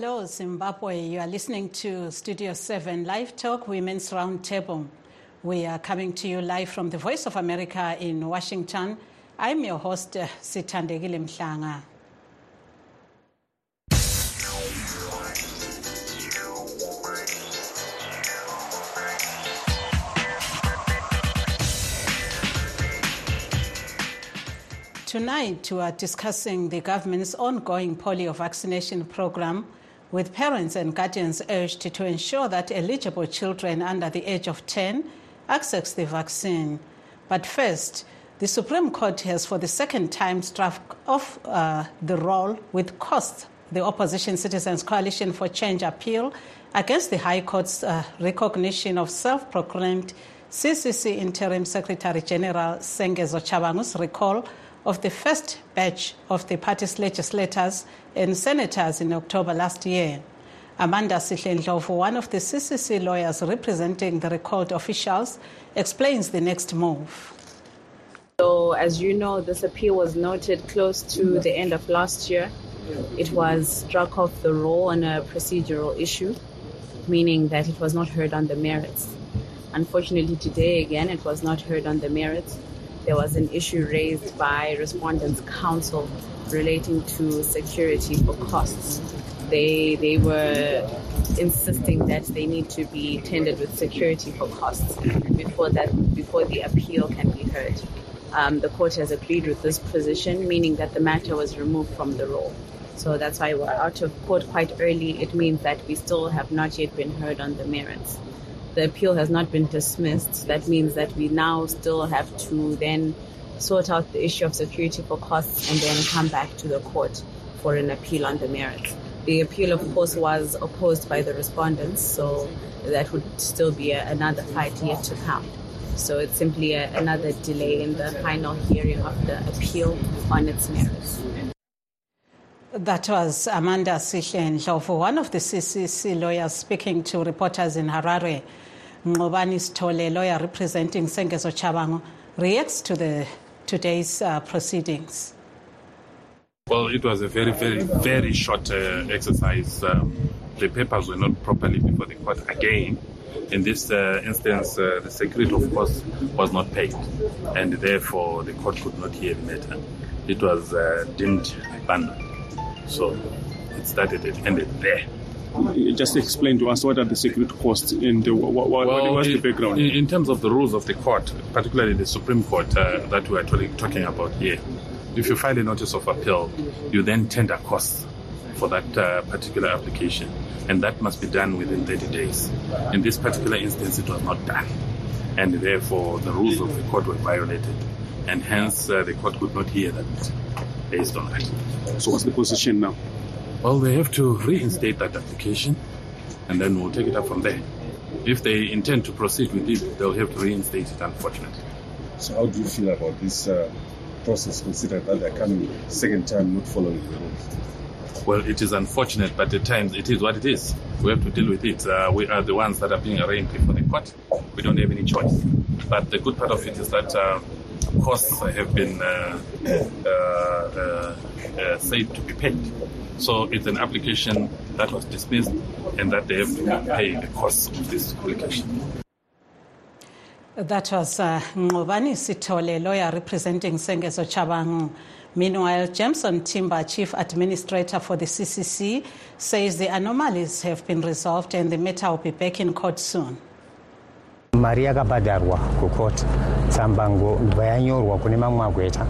Hello, Zimbabwe. You are listening to Studio 7 Live Talk Women's Roundtable. We are coming to you live from the Voice of America in Washington. I'm your host, uh, Sithandekile Mhlanga. Tonight, we are discussing the government's ongoing polio vaccination program with parents and guardians urged to ensure that eligible children under the age of 10 access the vaccine. But first, the Supreme Court has for the second time struck off uh, the roll with costs the opposition Citizens Coalition for Change appeal against the High Court's uh, recognition of self proclaimed CCC Interim Secretary General Sengezo Tshabangu's recall of the first batch of the party's legislators and senators in October last year. Amanda Sihlendlovu, one of the CCC lawyers representing the recalled officials, explains the next move. So, as you know, this appeal was noted close to the end of last year. It was struck off the roll on a procedural issue, meaning that it was not heard on the merits. Unfortunately, today again, it was not heard on the merits there was an issue raised by respondents' counsel relating to security for costs. They they were insisting that they need to be tendered with security for costs before that before the appeal can be heard. Um, the court has agreed with this position, meaning that the matter was removed from the roll. So that's why we're out of court quite early. It means that we still have not yet been heard on the merits the appeal has not been dismissed. That means that we now still have to then sort out the issue of security for costs and then come back to the court for an appeal on the merits. The appeal, of course, was opposed by the respondents, so that would still be a, another fight yet to come. So it's simply a, another delay in the final hearing of the appeal on its merits. That was Amanda Sihlendlovu, one of the CCC lawyers speaking to reporters in Harare. Nqobani Sithole, lawyer representing Sengezo Tshabangu, reacts to the today's uh, proceedings. Well, it was a very, very, very short uh, exercise. Um, the papers were not properly before the court again. In this uh, instance, uh, the secretary, of course, was not paid, and therefore the court could not hear the matter. It was uh, deemed abandoned. So it started, it ended there. Just explain to us what are the secret costs and uh, what, what, well, what's in, the background? In, in, terms of the rules of the court, particularly the Supreme Court uh, that we are actually talking about here, if you file a notice of appeal, you then tender costs for that uh, particular application, and that must be done within 30 days. In this particular instance, it was not done, and therefore the rules of the court were violated, and hence uh, the court could not hear that based on that. So, what's the position now? Well, they have to reinstate that application and then we'll take it up from there. If they intend to proceed with it, they'll have to reinstate it, unfortunately. So, how do you feel about this uh, process, considering that they're coming second time not following the rules? Well, it is unfortunate, but at times it is what it is. We have to deal with it. Uh, we are the ones that are being arraigned before the court. We don't have any choice. But the good part of it is that uh, costs have been uh, uh, said to be paid. So it's an application that was dismissed and that they have to pay the costs of this application. That was uh, Sithole, lawyer representing Sengezo Chabang. Meanwhile, Jameson Timba, chief administrator for the CCC, says the anomalies have been resolved and the matter will be back in court soon. Mari yakabhadharwa kukoti. Tsamba ngobva yanyorwa kune mamwe magweta.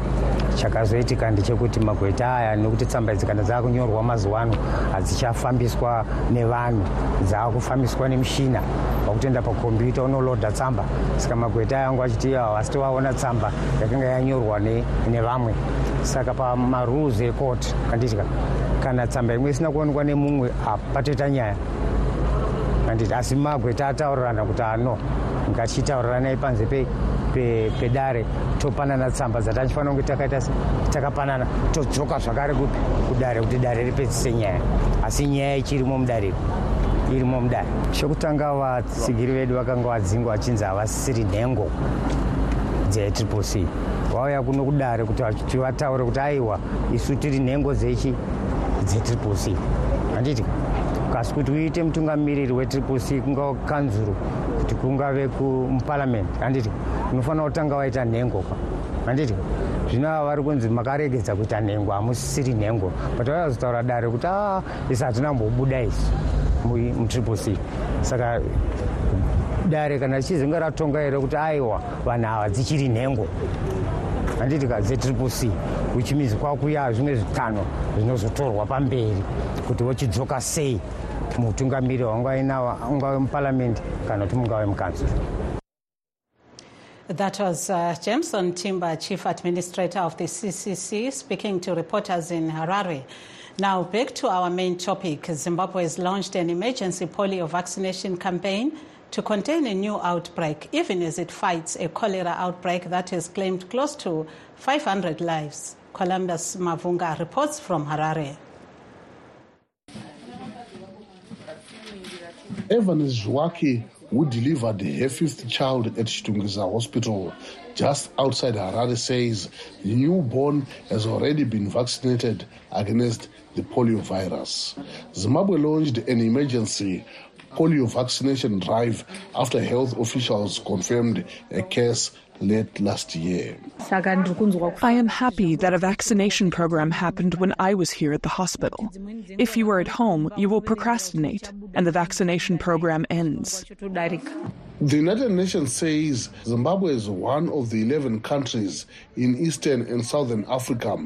Chakazoitika ndechekuti magweta aya nekuti tsamba idzi kana dzakunyorwa mazuva ano hadzichafambiswa nevanhu. Dzaakufambiswa nemushina wakutoenda pakombiyuta unolodha tsamba. Saka magweta aya angu achiti havasi tovaona tsamba yakanga yanyorwa nevamwe. Saka pamarules ekoti kanditika kana tsamba imwe isina kuonekwa nemumwe hapatoita nyaya. Kanditi asi magweta ataurirana kuti ano ngatichitauriranai panze pedare topanana tsamba dzatachifanira kunge takaita takapanana todzoka zvakare kudare kuti dare ripedzise nyaya. Asi nyaya ichirimo mudare irimo mudare. Chekutanga vatsigiri vedu vakanga vadzingwa vachinzi havasisiri nhengo dzetriple c. Vauya kuno kudare kuti vataure kuti aiwa isu tiri nhengo dzechi dzetriple c. Handiti kasi kuti uite mutungamiriri wetriple c kungava kanzuro kuti kungave kuparamendi handiti unofanira kutanga waita nhengo kwa. Handiti zvino ava vari kunzi makaregedza kuita nhengo hamusisiri nhengo. But vaivazotaura dare kuti a isi hatina mbobuda isi mutriple c saka dare kana richizenge ratonga here kuti aiwa vanhu ava dzichiri nhengo. Handiti ka dzetriple c which means kwakuya zvimwe zvitanho zvinozotorwa pamberi kuti sei mutungamiri ungave kana kuti mungave That was uh, Jameson Timba, Chief Administrator of the CCC, speaking to reporters in Harare. Now, back to our main topic. Zimbabwe has launched an emergency polio vaccination campaign to contain a new outbreak, even as it fights a cholera outbreak that has claimed close to 500 lives. Columbus Mavhunga reports from Harare. Evans Zwaki, who delivered her fifth child at Chitungwiza Hospital just outside Harare, says the newborn has already been vaccinated against the polio virus. Zimbabwe launched an emergency polio vaccination drive after health officials confirmed a case late last year. I am happy that a vaccination program happened when I was here at the hospital. If you are at home, you will procrastinate, and the vaccination program ends. The United Nations says Zimbabwe is one of the 11 countries in Eastern and Southern Africa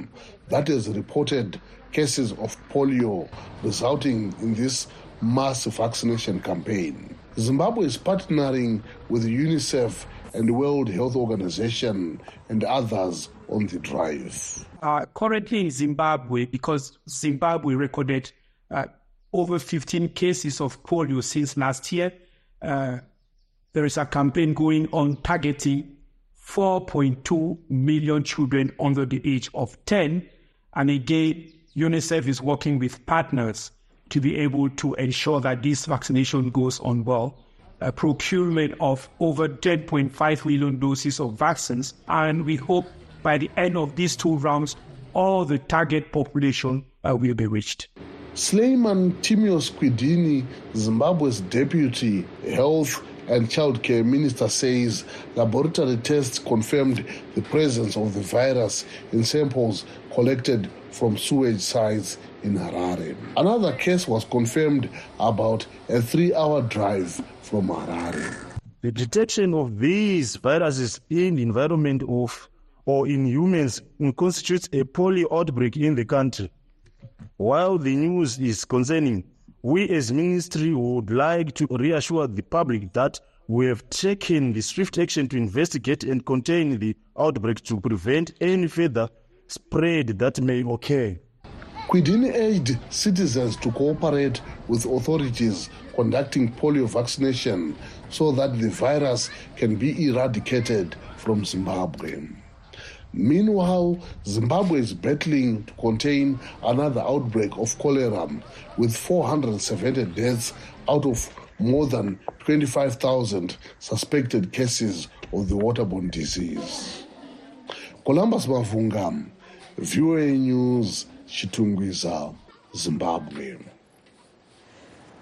that has reported cases of polio, resulting in this mass vaccination campaign. Zimbabwe is partnering with UNICEF and the World Health Organization and others on the drive. Uh, currently in Zimbabwe, because Zimbabwe recorded uh, over 15 cases of polio since last year, uh, there is a campaign going on targeting 4.2 million children under the age of 10. And again, UNICEF is working with partners to be able to ensure that this vaccination goes on well. A procurement of over 10.5 million doses of vaccines, and we hope by the end of these two rounds, all the target population uh, will be reached. Sleiman Timios Kwidini, Zimbabwe's deputy health and child care minister, says laboratory tests confirmed the presence of the virus in samples collected from sewage sites in Harare. Another case was confirmed about a three hour drive from Harare. The detection of these viruses in the environment of or in humans constitutes a polio outbreak in the country. While the news is concerning, we as ministry would like to reassure the public that we have taken the swift action to investigate and contain the outbreak to prevent any further spread that may occur. Kwidini urged citizens to cooperate with authorities conducting polio vaccination so that the virus can be eradicated from Zimbabwe. Meanwhile, Zimbabwe is battling to contain another outbreak of cholera with 470 deaths out of more than 25,000 suspected cases of the waterborne disease. Columbus Mavhunga, VOA News, Chitungwiza, Zimbabwe.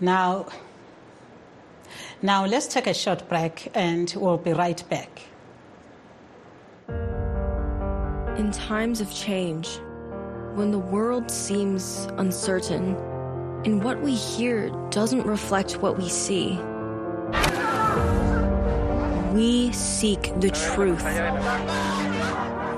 Now, now let's take a short break and we'll be right back. In times of change, when the world seems uncertain and what we hear doesn't reflect what we see, we seek the truth.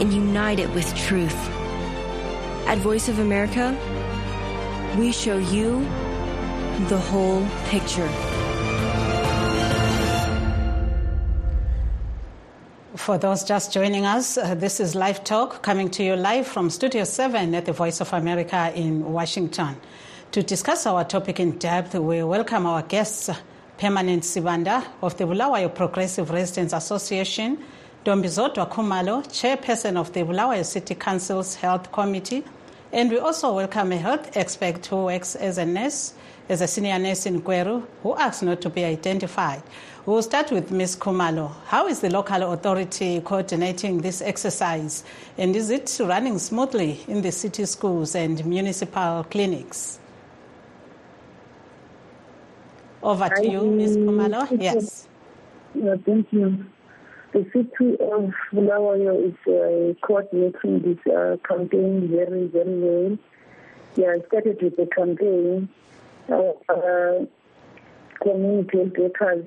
and unite it with truth. At Voice of America, we show you the whole picture. For those just joining us, uh, this is Live Talk coming to you live from Studio 7 at the Voice of America in Washington. To discuss our topic in depth, we welcome our guests, Permanent Sibanda of the Bulawayo Progressive Residents Association, Dombizodwa Khumalo, Chairperson of the Bulawayo City Council's Health Committee, and we also welcome a health expert who works as a nurse, as a senior nurse in Gweru, who asks not to be identified. We'll start with Ms. Khumalo. How is the local authority coordinating this exercise? And is it running smoothly in the city schools and municipal clinics? Over to you, Ms. Khumalo. Yes. Yeah, thank you. The city of Bulawayo is uh, coordinating this uh, campaign very, very well. Yeah, I started with the campaign. Uh, community health workers,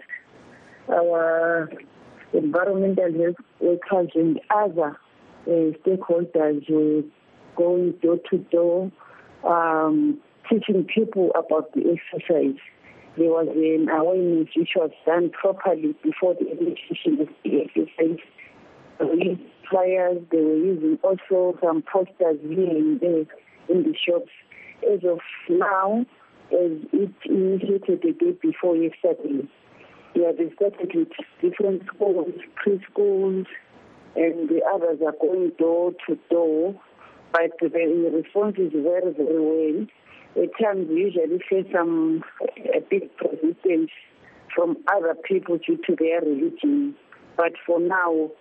our environmental health workers, and other uh, stakeholders were going door to door, um, teaching people about the exercise there was an awareness which was done properly before the initiation of the exercise. We flyers, they were using also some posters and there in the shops. As of now, as it initiated the day before yesterday, yeah, they started with different schools, preschools, and the others are going door to door. But the response is very, very well at times usually face some a big resistance from other people due to their religion. But for now,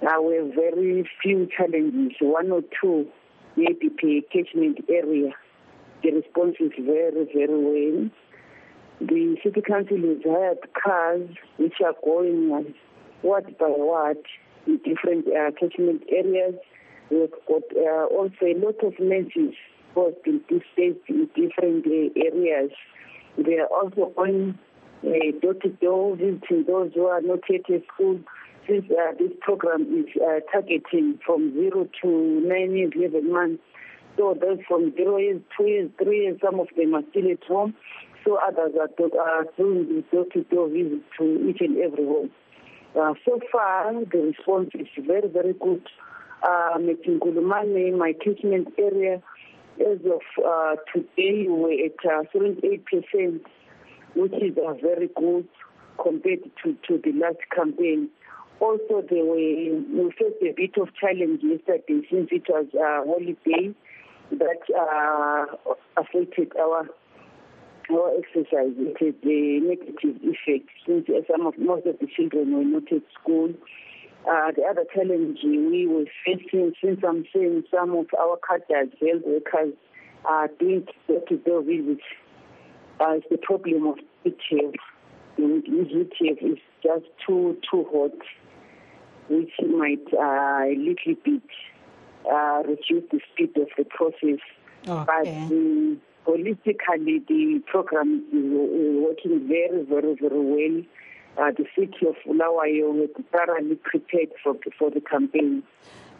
there were very few challenges, one or two, maybe per catchment area. The response is very, very well. The city council has hired cars which are going ward by ward in different uh, catchment areas. We've got uh, also a lot of nurses exposed in these in different uh, areas. They are also going door to door, visiting those who are not yet at school. Since uh, this program is uh, targeting from zero to nine years, 11 months. So those from zero years, two years, three years, some of them are still at home. So others are, to, are doing the door-to-door visit to each and every home. Uh, so far, the response is very, very good. Uh, Metingulumane, my catchment area, as of uh, today, we're at uh, 78%, which is uh, very good compared to, to the last campaign. Also, were, we faced a bit of challenge yesterday since it was a holiday that uh, affected our our exercise. It had a negative effect since some of most of the children were not at school. Uh, the other challenge we were facing, since I'm seeing some of our cadres, health workers, are doing door-to-door visits, uh, it's the problem of ETF. The ETF is just too too hot, which might uh, a little bit uh, reduce the speed of the process. Okay. But um, politically, the program is working very, very, very well uh, the city of Bulawayo was thoroughly prepared for, for the campaign.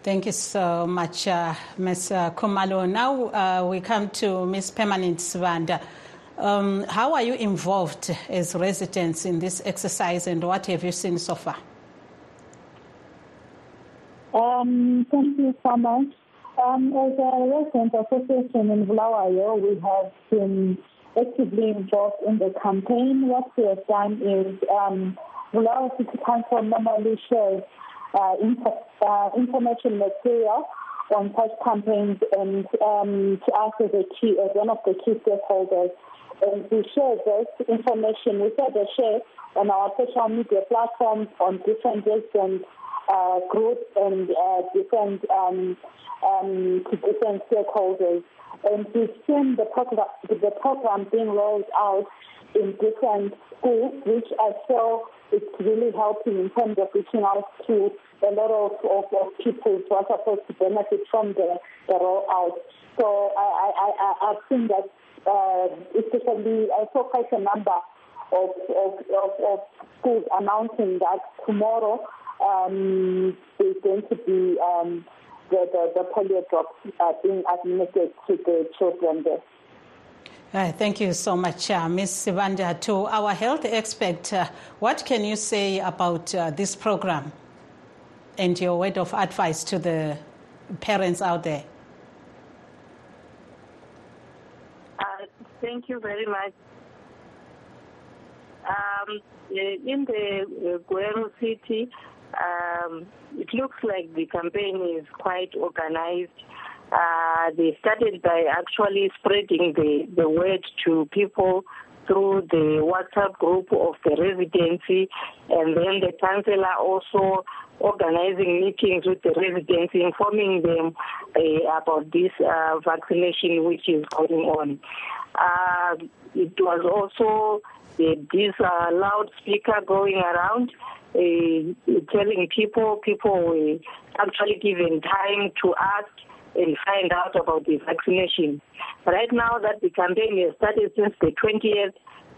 Thank you so much, uh, Ms. Khumalo. Now uh, we come to Ms. Permanent Sibanda. Um, how are you involved as residents in this exercise and what have you seen so far? Um, thank you so much. Um, as a resident association in Bulawayo, we have been actively involved in the campaign. What we have done is um, Bulawayo City Council normally shares uh, info, uh, information material on such campaigns and um, to us as a key, as one of the key stakeholders. And we share this information, we further share on our social media platforms, on different resident uh, groups and uh, different um, um, to different stakeholders. And we've seen the program, the program being rolled out in different schools, which I feel is really helping in terms of reaching out to a lot of, of, of people who are supposed to benefit from the, the rollout. So I, I, I, I've seen that, uh, especially, I saw quite a number of, of, of, of schools announcing that tomorrow um, there's going to be um, the, the, the polio drops uh, being administered to the children there. Uh, thank you so much, uh, Ms. Sibanda. To our health expert, uh, what can you say about uh, this program and your word of advice to the parents out there? Uh, Thank you very much. Um, eh, in the uh, Gweru city, um, it looks like the campaign is quite organized. Uh, they started by actually spreading the, the word to people through the WhatsApp group of the residency, and then the councillor also organizing meetings with the residents, informing them uh, about this uh, vaccination which is going on. Uh, it was also this uh, loudspeaker going around. Telling people, people were actually given time to ask and find out about the vaccination. Right now that the campaign has started since the 20th,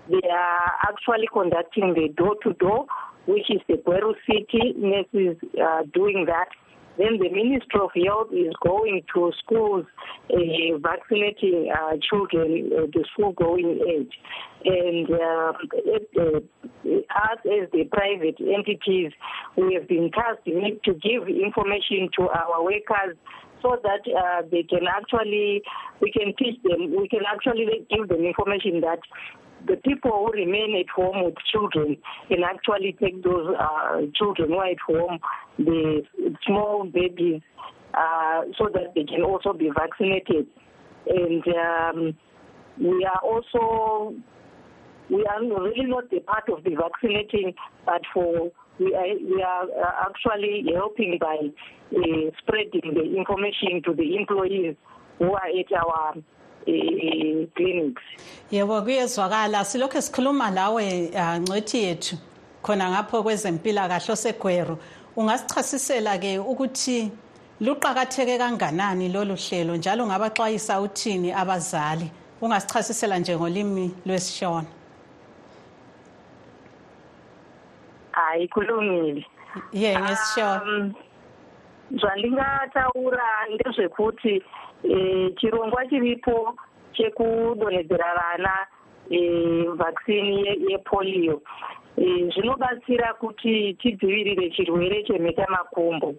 they are actually conducting the door-to-door, which is the Gweru City nurses uh, doing that. Then the Ministry of Health is going to schools uh, vaccinating uh, children, uh, the school-going age. And uh, it, uh, us as the private entities, we have been tasked to give information to our workers so that uh, they can actually, we can teach them, we can actually give them information that the people who remain at home with children can actually take those uh, children who are at home, the small babies, uh, so that they can also be vaccinated. And um, we are also, we are really not a part of the vaccinating, but for we are, we are uh, actually helping by uh, spreading the information to the employees who are at our clinics. yebo kuyezwakala. Silokhu sikhuluma lawe uh, ngcethi yethu khona ngapho kwezempilakahle osegwero ungasichasisela-ke ukuthi luqakatheke kanganani lolu hlelo njalo ngabaxwayisa uthini abazali? Ungasichasisela njengolimi lwesishona. Hayi kulungile ye ngesishona. Um, zvandingataura ndezvekuti e, chirongwa chiripo chekudonhedzera vana e, vaccini yepolio e, zvinobatsira kuti tidzivirire chirwere chemhetamakumbo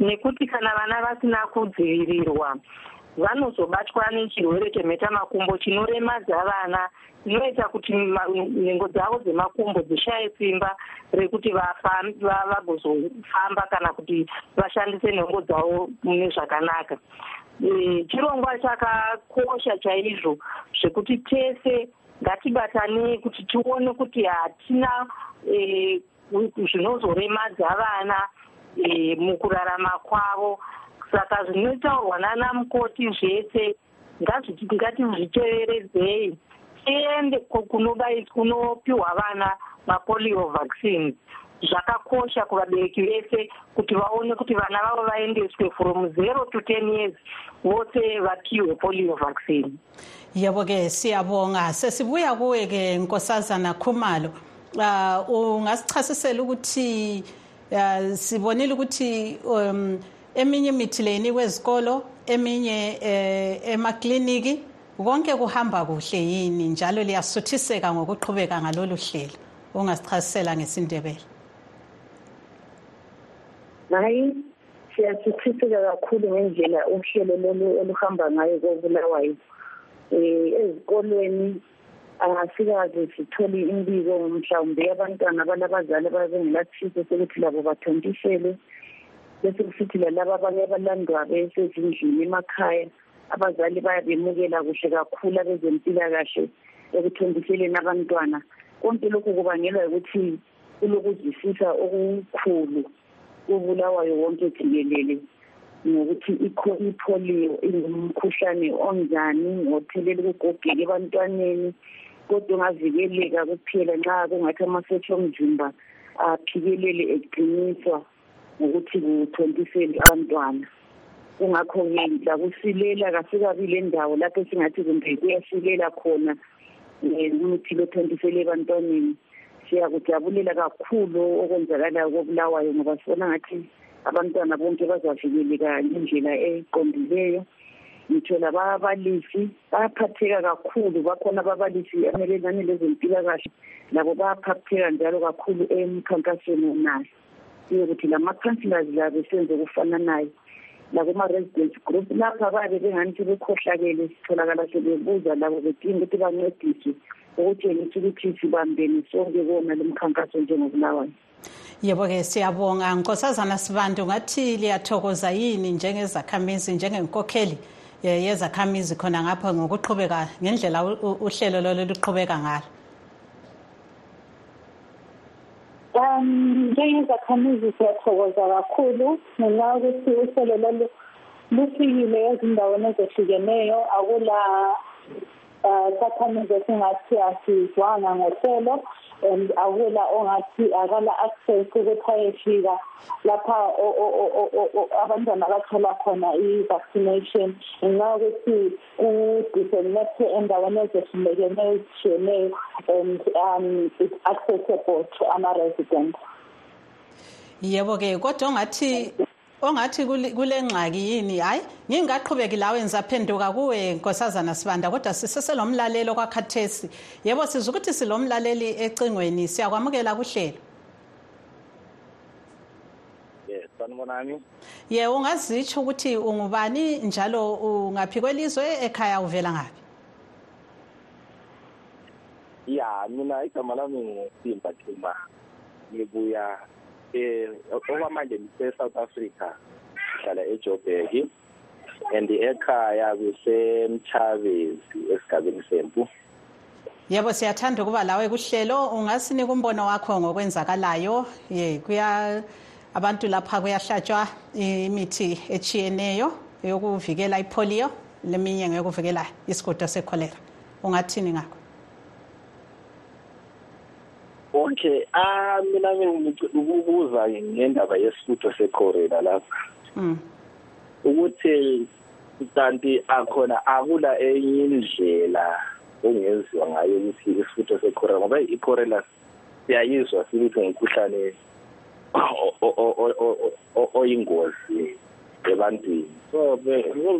nekuti kana vana vasina kudzivirirwa vanozobatwa nechirwere chemhetamakumbo chinoremadza vana zvinoita kuti nhengo dzavo dzemakumbo dzishaye simba rekuti vagozofamba kana kuti vashandise nhengo dzavo mune zvakanaka chirongwa chakakosha chaizvo zvekuti tese ngatibatanei kuti tione kuti hatina zvinozoremadza vana mukurarama kwavo. Saka zvinotaurwa nana mukoti zvese ngatizviteveredzei tiende kunopiwa vana mapolio vaccines zvakakosha kuvabereki vese kuti vaone kuti vana vavo vaendeswe from zero to ten years vose vapiwe polio vaccine. Yebo-ke siyabonga. Sesibuya kuwe-ke nkosazana khumalo. Uh, ungasichasisela ukuthi uh, sibonile ukuthi um, eminye imithi le inikwe ezikolo eminye eh, emakliniki konke kuhamba kuhle yini? Njalo liyasuthiseka ngokuqhubeka ngalolu hlelo. Ungasichasisela ngesindebele. Hayi siyasuthiseka kakhulu ngendlela uhlelo lolu oluhamba ngayo kobulawayo. Um ezikolweni asikaze sithole imbiko mhlawumbe abantwana balabazali ababengelathiso sokuthi labo bathontiselwe bese kusithi lalaba abanye abalandwa besezindlini emakhaya abazali bayabemukela kuhle kakhulu abezempilakahle ekuthontiseleni abantwana. Konke lokhu kubangelwa ukuthi kulokuzwisisa okukhulu. Kubulawayo wonke jikelele ngokuthi ipolio ingumkhuhlane onjani ngothelela ukugogeka ebantwaneni kodwa ungavikeleka kuphela nxa kungathi amasotsha omzimba aphikelele eqiniswa ngokuthi kuthontisele abantwana. Kungakho-ke lakusilela kasikabi le ndawo lapho esingathi kumbe kuyasilela khona umuthi lothontisele ebantwaneni. Siyakujabulela kakhulu okwenzakalayo kobulawayo ngoba sibona ngathi abantwana bonke bazavikeleka ngendlela eqondileyo. Ngitsho lababalisi bayaphatheka kakhulu. Bakhona ababalisi amelelane lezempilakahle labo bayaphatheka njalo kakhulu emkhankasweni wonayo siyokuthi lama-councillors labo senze okufananayo. Lakuma-resident group lapha babe benganithi bekhohlakele sitholakala sebebuza labo bedinga ukuthi bancediswe ukutshengisa ukuthi sibambene sonke kona lo mkhankaso njengobulawayo. Yebo-ke siyabonga. Nkosazana sibantu ngathi liyathokoza yini njengezakhamizi njengenkokheli eh, yezakhamizi khona ngapha ngokuqhubeka ngendlela uhlelo lolo luqhubeka ngalo um njengezakhamizi siyathokoza kakhulu. Ngenxa yokuthi uhlelo lolu lufikile ezindaweni ezehlukeneyo akula sakhamizi esingathi asizwanga ngohlelo and akula ongathi akala access ukuthi ayefika lapha abantwana bathola khona i-vaccination. Ngenxa yokuthi ku-disseminate endaweni ezehlukeneyo ezishiyeneyo and um it's accessible to ama-resident yebo-ke kodwa ongathi ongathi kule ngxaki yini? Hayi ngingaqhubeki lawe ngisaphenduka kuwe nkosazana sibanda kodwa siseselomlaleli okwakhathesi yebo sizwa ukuthi silomlaleli ecingweni. Siyakwamukela kuhlelo. Sanibonani ye ungazitsho ukuthi ungubani njalo ungaphi kwelizwe ekhaya uvela ngaphi? Ya mina igama lami ngusimba thuma. Ngibuya eh okwamanje ngise-south africa ngihlala ejoburg and ekhaya kusemchavezi esigabeni sempu. Yebo siyathanda ukuba lawe kuhlelo. Ungasinika umbono wakho ngokwenzakalayo? Ye kuya abantu lapha kuyahlatshwa imithi echiyeneyo yokuvikela ipolio leminye ngeyokuvikela isigodo sekholera. Ungathini ngakho? Okay ah mina ukubuza ngendaba yesifutho sekhorela lapha. Ukuthi kanti akhona akula enye indlela ongenziwa ngayo ukuthi isifutho sekhorela ngoba ikhorela siyayizwa sithi ngumkhuhlane oyingozi ebantwini. So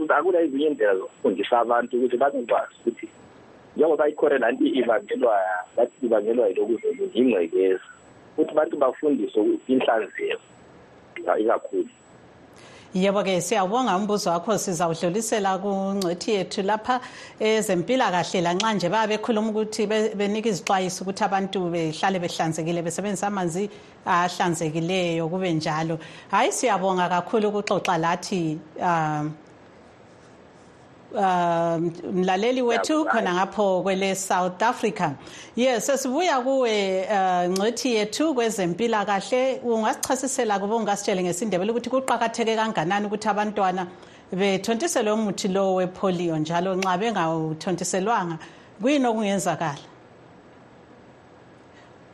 akula ezinye indlela zokufundisa abantu ukuthi babekwazi ukuthi njengoba ikhorela nti ibangelwa bathi ibangelwa yilokuze ingcekeza ukuthi abantu bafundiswe inhlanzeko ikakhulu. Yebo-ke siyawubonga umbuzo wakho sizawudlulisela kungcwethi yethu lapha ezempilakahle. Lanxa nje baya bekhuluma ukuthi benika izixwayiso ukuthi abantu behlale behlanzekile besebenzisa amanzi ahlanzekileyo kube njalo. Hhayi siyabonga kakhulu ukuxoxa lathi um um mlaleli wethu khona ngapho kwele South Africa. Yes sesibuya kuwe ngcethi yethu kwezempilakahle. Ungasichasisela kube ungasitshele ngesindebele ukuthi kuqhakatheke kanganani ukuthi abantwana bethontiselwe umuthi lo wepolio njalo nxa bengawuthontiselwanga kuyini okungenzakala?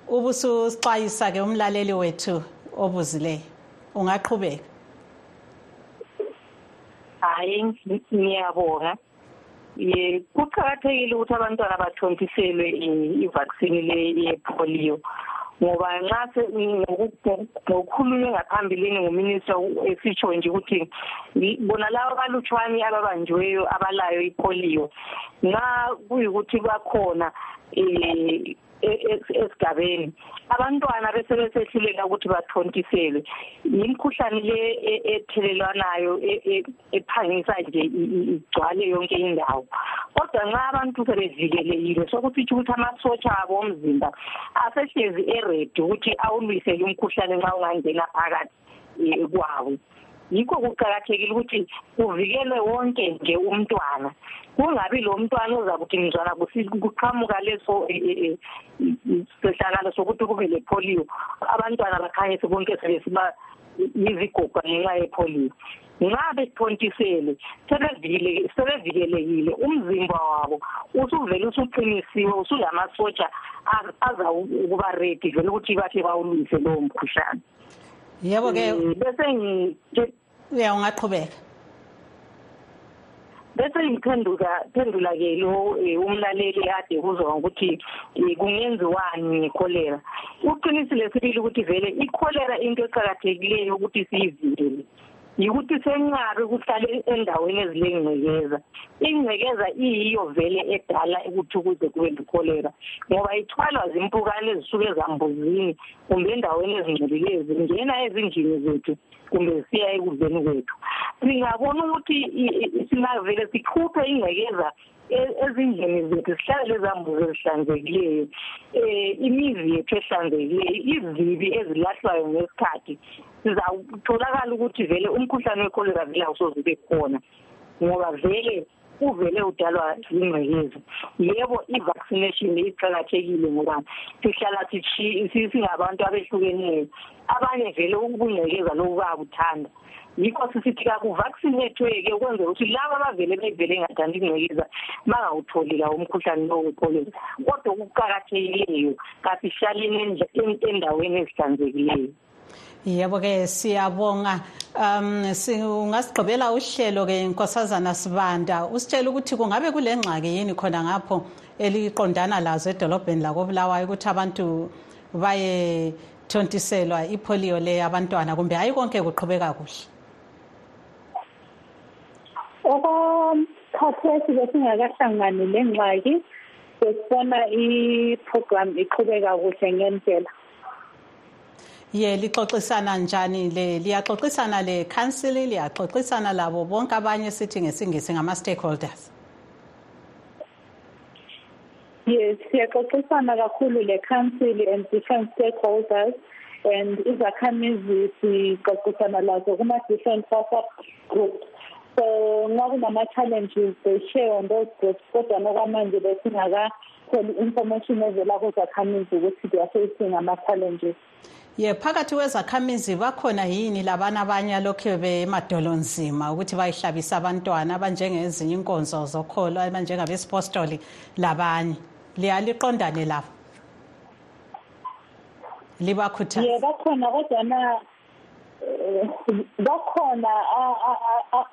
Ubususixwayisa ke umlaleli wethu obuzileyo ungaqhubeka. Hayi ngiyabonga ye kuqakathekile ukuthi abantwana bathontiselwe i-vaccine le yepolio ngoba nxa ngokukhulunywe ngaphambilini nguminister esitsho nje ukuthi bona labo abalutshwane ababanjiweyo abalayo ipolio nxa kuyikuthi bakhona um esigabeni. Abantwana bese besehluleka ukuthi bathontiselwe. Yimkhuhlane le ethelelwanayo ephangisa nje igcwale yonke indawo. Kodwa nxa abantu sebevikelekile sokusitsho ukuthi amasotsha abo omzimba asehlezi eredi ukuthi awulwisele umkhuhlane nxa ungangena phakathi kwawo yikho kuqakathekile ukuthi kuvikelwe wonke nje umntwana. Kungabi lo mntwana ozakuthi mzwana kuqhamuka leso sehlakalo sokuthi kube lepolio abantwana bakhanyise bonke sebesiba yizigoga ngenxa yepolio nxa bethontisele sebevikelekile umzimba wabo usuvele usuqinisiwe usulamasotsha aza ukuba redi vele ukuthi bahle bawulwise lowo mkhuhlane. Yebo-ke bese ya ungaqhubeka. Bese ngiphenduka phendula ke lo umlaleli ade kuzwa ukuthi kungenziwani ngekholera uqinisile sibili ukuthi vele ikholera into eqhakathekileyo ukuthi siyivikele yikuthi senqabe ukuhlale endaweni ezilengcekeza ingcekeza iyiyo vele edala ukuthi ukuze kube lekholera ngoba ithwalwa zimpukane ezisuka ezambuzini kumbe endaweni ezingcolileyo zingena ezindlini zethu kumbe zisiya ekudleni kwethu. Singabona ukuthi singavele sikhuphe ingcekeza ezindlini zethu sihlale lezambuzi ezihlanzekileyo um imizi yethu ehlanzekileyo izibi ezilahlwayo ngesikhathi sizatholakala ukuthi vele umkhuhlane wekholera vele awusoze ube khona ngoba vele uvele udalwa yingcekeza. Yebo i-vaccination iqakathekile ngoba sihlala singabantu abehlukeneyo. Abanye vele ukungcekeza loku bayakuthanda. Yikho sisithi kakuvaccinethwe-ke ukwenzela ukuthi laba abavele bevele engathandi ingcekeza bangawutholi lawo umkhuhlane lowo wepholio kodwa okuqakathekileyo kasihlaleni endaweni ezihlanzekileyo. Yebo ke siyabonga. Um ungasigqibela uhlelo ke nkosazana sibanda. Usitshela ukuthi kungabe kule ngxaki yini khona ngapho eliqondana lazo edolobheni lakobulawayo ukuthi abantu bayethontiselwa ipolio le abantwana kumbe hayi konke kuqhubeka kuhle? Okwakhathesi besingakahlangani le ngxaki besibona i-program iqhubeka kuhle ngendlela. Ye lixoxisana njani le? Liyaxoxisana le council liyaxoxisana labo bonke abanye sithi ngesingisi ngama-stakeholders? Yes siyaxoxisana kakhulu le council and different stakeholders and izakhamizi sixoxisana lazo kuma-different whatsapp groups. So nxa kunama-challenges they share on those groups kodwa nokwamanje besingakatholi information evela kuzakhamizi ukuthi they are facing ama-challenges ye phakathi kwezakhamizi bakhona yini labana abanye alokhu bemadolonzima ukuthi bayihlabisa abantwana abanjengezinye inkonzo zokholo abanjengabesipostoli labanye? Liyaliqondane labo libakhuthaza ye bakhona kodwana bakhona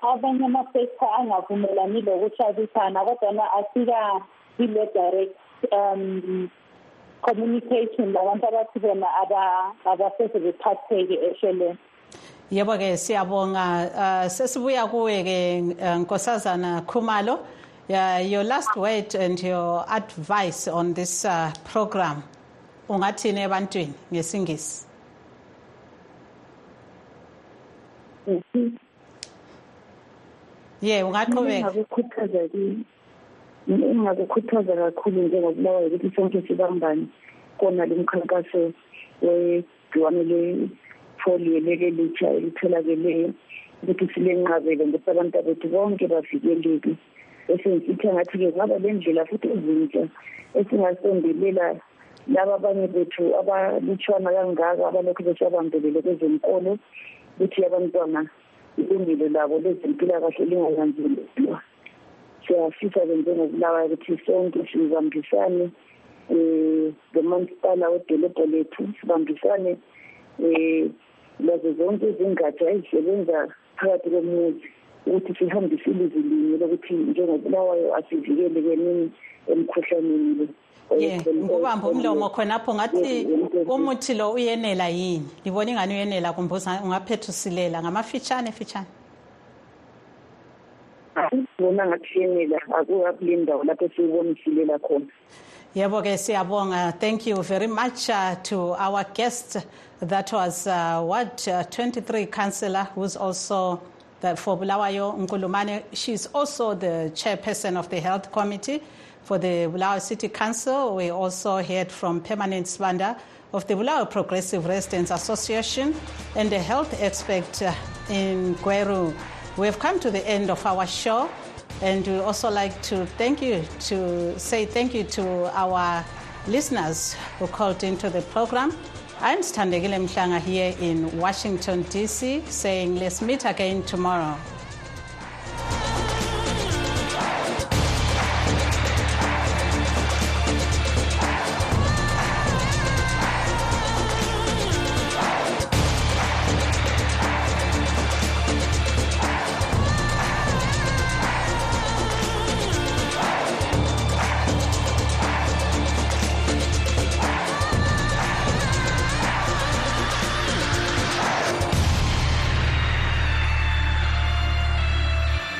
abanye ama-sector angavumelani lokuhlabisana kodwana asika ile direct um communication labantu abathi bona abaseze bephatheke ehlelweni. Yebo-ke siyabonga. Uh, sesibuya kuwe-ke uh, nkosazana khumalo. Uh, your last word and your advice on this uh, program ungathini ebantwini ngesingisi? Ye ungaqhubeka engakukhuthaza kakhulu njengokubulawayo ukuthi sonke sibambane kona lo mkhankaso wegciwane le-polio leli elitsha elitholakeleyo ukuthi silenqabele ngokuthi abantu bethu bonke bavikeleke. Esengisithi angathi-ke kungaba le ndlela futhi ezintsha esingasondelela laba abanye bethu abalutshwana kangaka abalokhu besabambelele kwezenkolo ukuthi abantwana ilungelo labo lezempilakahle linganyanzelelwa siyafisa-ke njengokubulawayo ukuthi sonke sibambisane um lomasipala wedolobho lethu sibambisane um lazo zonke izingatsha ezisebenza phakathi komuzi ukuthi sihambise ilizwi linye lokuthi njengokubulawayo asivikelekeni emkhuhlaneni le. ye ngikubamba umlomo khonapho ngathi umuthi lo uyenela yini? Ngibona ingani uyenela kumbe ungaphethusilela ngamafitshane fitshane. Bona ngathi uyenela akukule ndawo lapho esiwubonisilela khona. Yebo-ke siyabonga. Thank you very much uh, to our guest. That was uh, what uh, 23 councillor who's also the, for bulawayo nkulumane. She's also the chairperson of the health committee for the Bulawayo City Council. We also heard from Permanent Sibanda of the Bulawayo Progressive Residents Association and the health expert uh, in Gweru. We've come to the end of our show and we also like to thank you to say thank you to our listeners who called into the program. I'm Sithandekile Mhlanga here in Washington, D.C., saying let's meet again tomorrow.